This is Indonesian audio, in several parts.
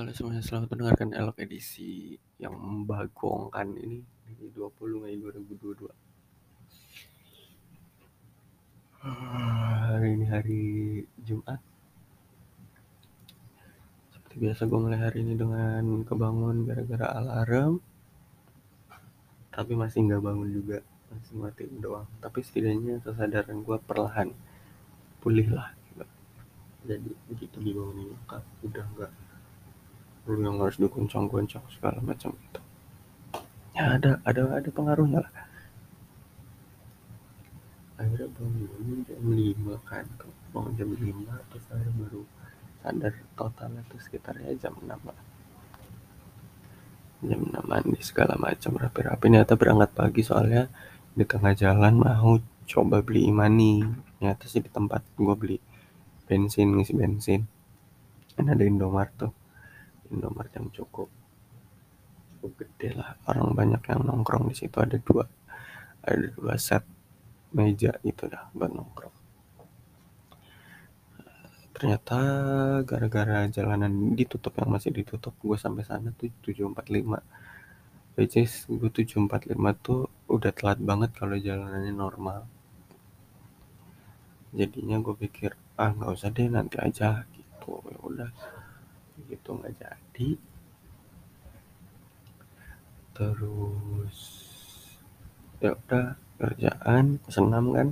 Halo semuanya, selamat mendengarkan Elok edisi yang membagongkan ini di 20 Mei 2022. Hari ini hari Jumat. Seperti biasa gue mulai hari ini dengan kebangun gara-gara alarm. Tapi masih nggak bangun juga, masih matiin doang. Tapi setidaknya kesadaran gue perlahan pulih lah. Gitu. Jadi begitu dibangunin udah nggak lu yang harus dikuncang-kuncang segala macam itu. Ya ada ada ada pengaruhnya lah. Akhirnya bangun jam lima kan bangun jam lima terus akhirnya baru sadar totalnya tuh sekitar ya jam enam lah jam enam mandi segala macam rapi-rapi. Ternyata berangkat pagi soalnya di tengah jalan mau coba beli imani. Ternyata sih di tempat gue beli bensin ngisi bensin. Kan ada Indomaret tuh Indomaret yang cukup cukup gede lah. Orang banyak yang nongkrong di situ. Ada dua ada dua set meja itu dah buat nongkrong. Ternyata gara-gara jalanan ditutup yang masih ditutup gue sampai sana tuh 745 which is gue 745 tuh udah telat banget kalau jalanannya normal. Jadinya gue pikir ah nggak usah deh nanti aja gitu. Ya udah gitu nggak jadi. Terus ya udah kerjaan senam kan?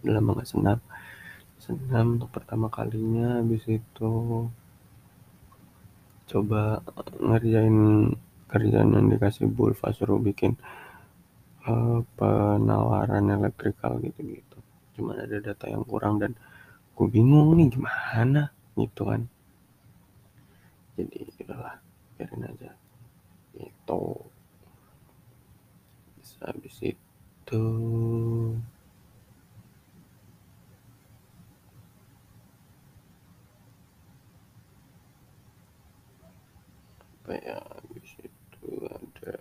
Udah lama nggak senam. Senam untuk pertama kalinya habis itu coba ngerjain kerjaan yang dikasih Bulva suruh bikin uh, penawaran elektrikal gitu-gitu. Cuman ada data yang kurang dan gue bingung nih gimana gitu kan jadi udahlah biarin aja. Itu bisa habis itu apa ya habis itu ada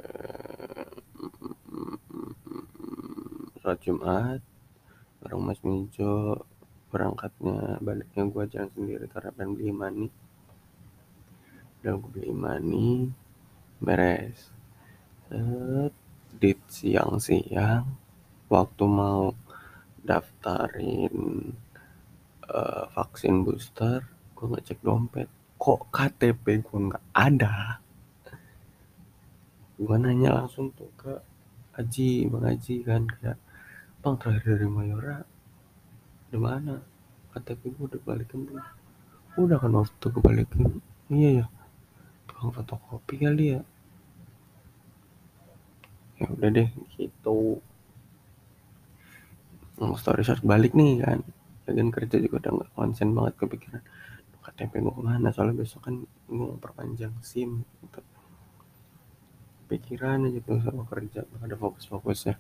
sholat Jumat bareng Mas Mijo berangkatnya baliknya gua jalan sendiri karena pengen beli mani udah gue beli money beres. Set, di siang-siang waktu mau daftarin uh, vaksin booster gue ngecek dompet. Kok KTP gue nggak ada? Gue nanya langsung tuh ke Aji Bang Aji kan kayak Bang terakhir dari Mayora di mana? KTP gue udah balikin belum udah kan waktu gue balikin. Iya ya tukang fotokopi kali ya. Ya udah deh gitu. Story short balik nih kan. Bagian kerja juga udah nggak konsen banget kepikiran. KTP gue ke mana? Soalnya besok kan gue mau perpanjang SIM gitu. Pikiran aja tuh sama kerja ada fokus-fokusnya.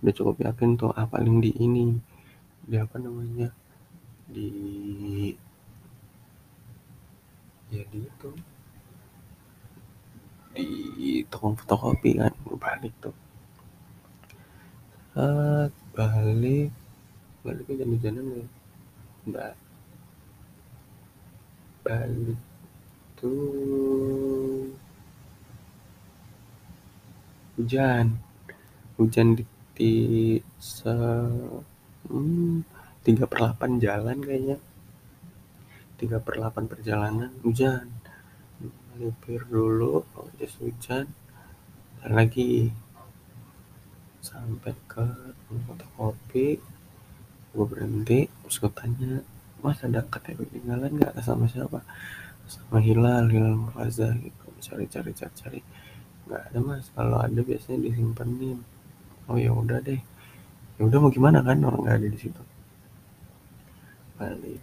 Udah cukup yakin tuh ah paling di ini di apa namanya? Di ya di itu di toko fotokopi kan gue balik tuh. Saat balik balik ke jam-jaman ya mbak. Balik tuh. Hujan. Hujan di, di se hmm, 3 per 8 jalan kayaknya. 3 per 8 perjalanan hujan melipir dulu jas hujan dan lagi. Sampai ke fotokopi gue berhenti terus gue tanya mas ada KTP ketinggalan nggak sama siapa? Sama Hilal Hilal Murtaza gitu cari cari cari cari. Nggak ada mas. Kalau ada biasanya disimpenin. Oh ya udah deh. Ya udah mau gimana kan orang nggak ada di situ? Balik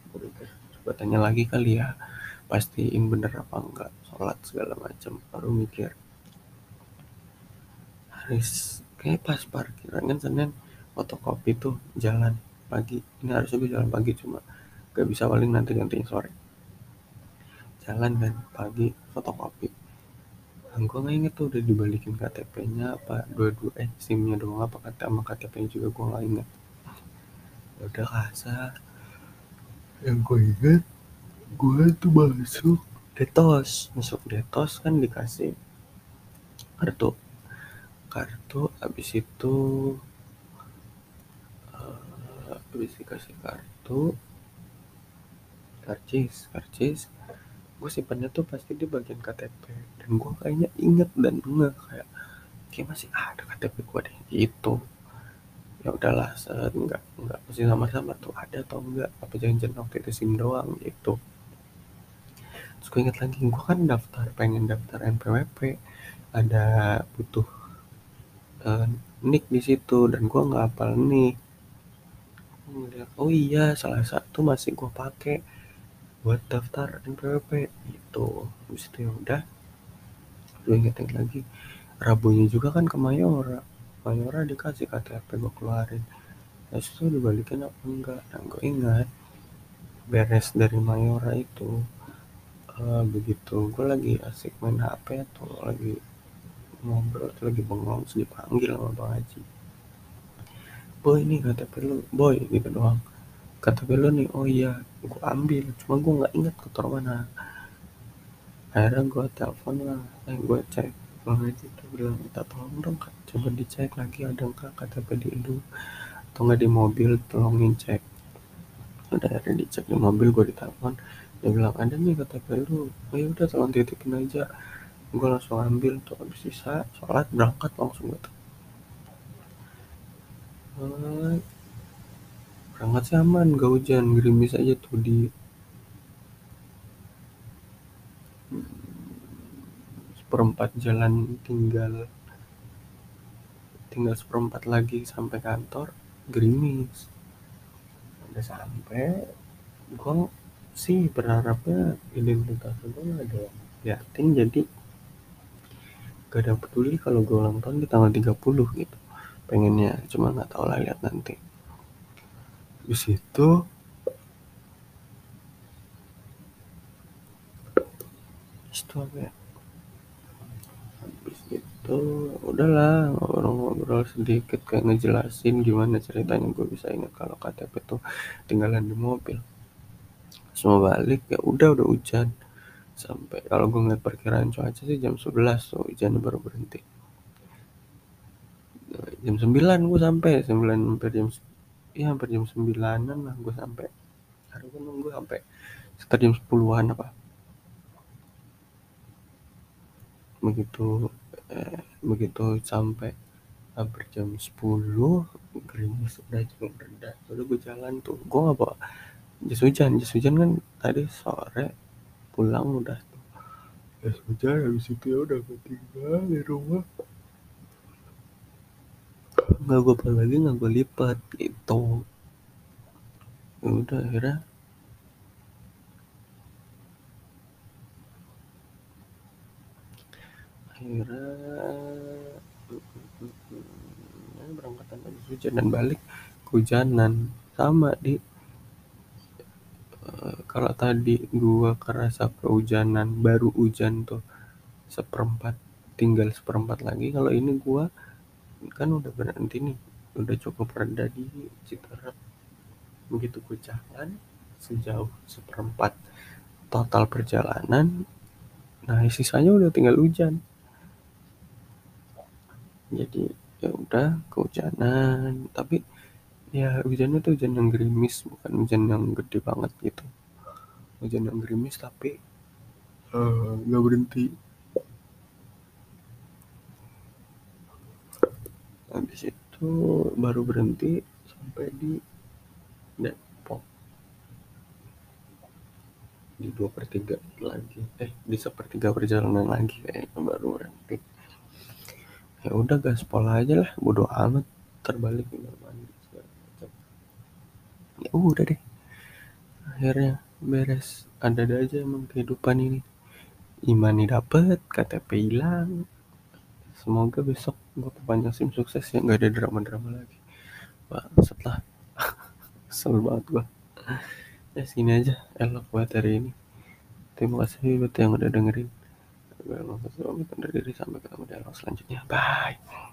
gue tanya lagi kali ya pastiin bener apa enggak sholat segala macam. Baru mikir harus kayak pas parkiran kan senin fotokopi tuh jalan pagi. Ini harusnya gue jalan pagi cuma gak bisa paling nanti gantinya sore. Jalan kan pagi fotokopi. Nah, gue nggak inget tuh udah dibalikin KTP-nya apa dua-dua eh SIM-nya doang apa kata sama KTP-nya juga gue nggak inget. Ya udah kasar yang gue inget gue tuh masuk. Detos. Masuk detos kan dikasih kartu. Kartu habis itu uh, dikasih kartu karcis karcis. Gue simpannya tuh pasti di bagian KTP dan gue kayaknya inget dan enggak kayak kayak masih ada KTP gue deh. Gitu. Ya udahlah set. Nggak nggak mesti sama-sama tuh ada atau enggak apa jangan-jangan waktu itu sim doang gitu terus gue inget lagi gue kan daftar pengen daftar NPWP ada butuh uh, nick di situ dan gue nggak hafal nih oh iya salah satu masih gue pakai buat daftar NPWP gitu. Habis itu ya udah gue ingetin lagi Rabunya juga kan ke Mayora. Mayora dikasih KTP gue keluarin. Habis itu dibalikin apa enggak? Dan gue ingat beres dari Mayora itu uh, begitu. Gue lagi asik main HP atau lagi ngobrol atau lagi bengong terus dipanggil sama Bang Haji. Boy ini KTP lu boy gitu doang. KTP lu nih oh iya gue ambil. Cuma gue nggak ingat kotor mana. Akhirnya gue telepon lah eh gue cek. Bang Haji tuh bilang minta tolong dong kak. Coba dicek lagi ada nggak KTP di lu atau nggak di mobil tolongin cek. Udah akhirnya dicek di mobil gue ditelepon dia bilang ada nih KTP lu oh ya udah tolong titipin aja. Gue langsung ambil tuh habis sisa sholat berangkat langsung gitu berangkat sih aman gak hujan gerimis aja tuh di seperempat jalan tinggal tinggal seperempat lagi sampai kantor gerimis. Udah sampai gue sih berharapnya identitas gue gak ada yang jadi gak ada peduli kalau gue ulang tahun di tanggal 30 gitu. Pengennya cuma nggak tahu lah lihat nanti. Habis itu itu apa ya? Habis itu udahlah ngobrol-ngobrol sedikit kayak ngejelasin gimana ceritanya gue bisa ingat kalau KTP tuh tinggalan di mobil semua balik ya udah udah hujan. Sampai kalau gue ngeliat perkiraan cuaca sih jam 11 tuh hujannya baru berhenti. Jam 9 gue sampai 9 hampir jam iya hampir jam sembilanan lah gue sampai. Hari gue nunggu sampai sekitar jam sepuluhan apa. Begitu eh, begitu sampai hampir jam sepuluh gerimis udah cukup rendah. Udah gue jalan tuh gue nggak bawa jas hujan jas hujan kan tadi sore pulang udah tuh. Jas hujan habis itu ya udah gue tinggal di rumah. Nggak gue lagi nggak gue lipat gitu. Ya udah akhirnya akhirnya ya, berangkatan lagi hujan dan balik hujanan sama di kalau tadi gua kerasa kehujanan baru hujan tuh seperempat tinggal seperempat lagi. Kalau ini gua kan udah berhenti nih udah cukup reda di Citarap begitu gue jalan sejauh seperempat total perjalanan nah sisanya udah tinggal hujan. Jadi ya udah kehujanan tapi ya hujannya tuh hujan yang gerimis bukan hujan yang gede banget gitu. Hujan yang gerimis tapi uh, nggak berhenti. Habis itu baru berhenti sampai di Depok. Di dua per tiga lagi. Eh di sepertiga perjalanan lagi kayaknya baru berhenti. Ya udah gaspol aja lah. Bodo amat. Terbalik tinggal mandi ya udah deh. Akhirnya beres. Ada-ada aja emang kehidupan ini. Imani dapet KTP hilang. Semoga besok gue perpanjang sim sukses ya. Nggak ada drama-drama lagi. Wah, setelah. Kesel banget gue ya segini aja elok buat hari ini. Terima kasih buat yang udah dengerin. Gue mau undur diri sampai ketemu di elok selanjutnya. Bye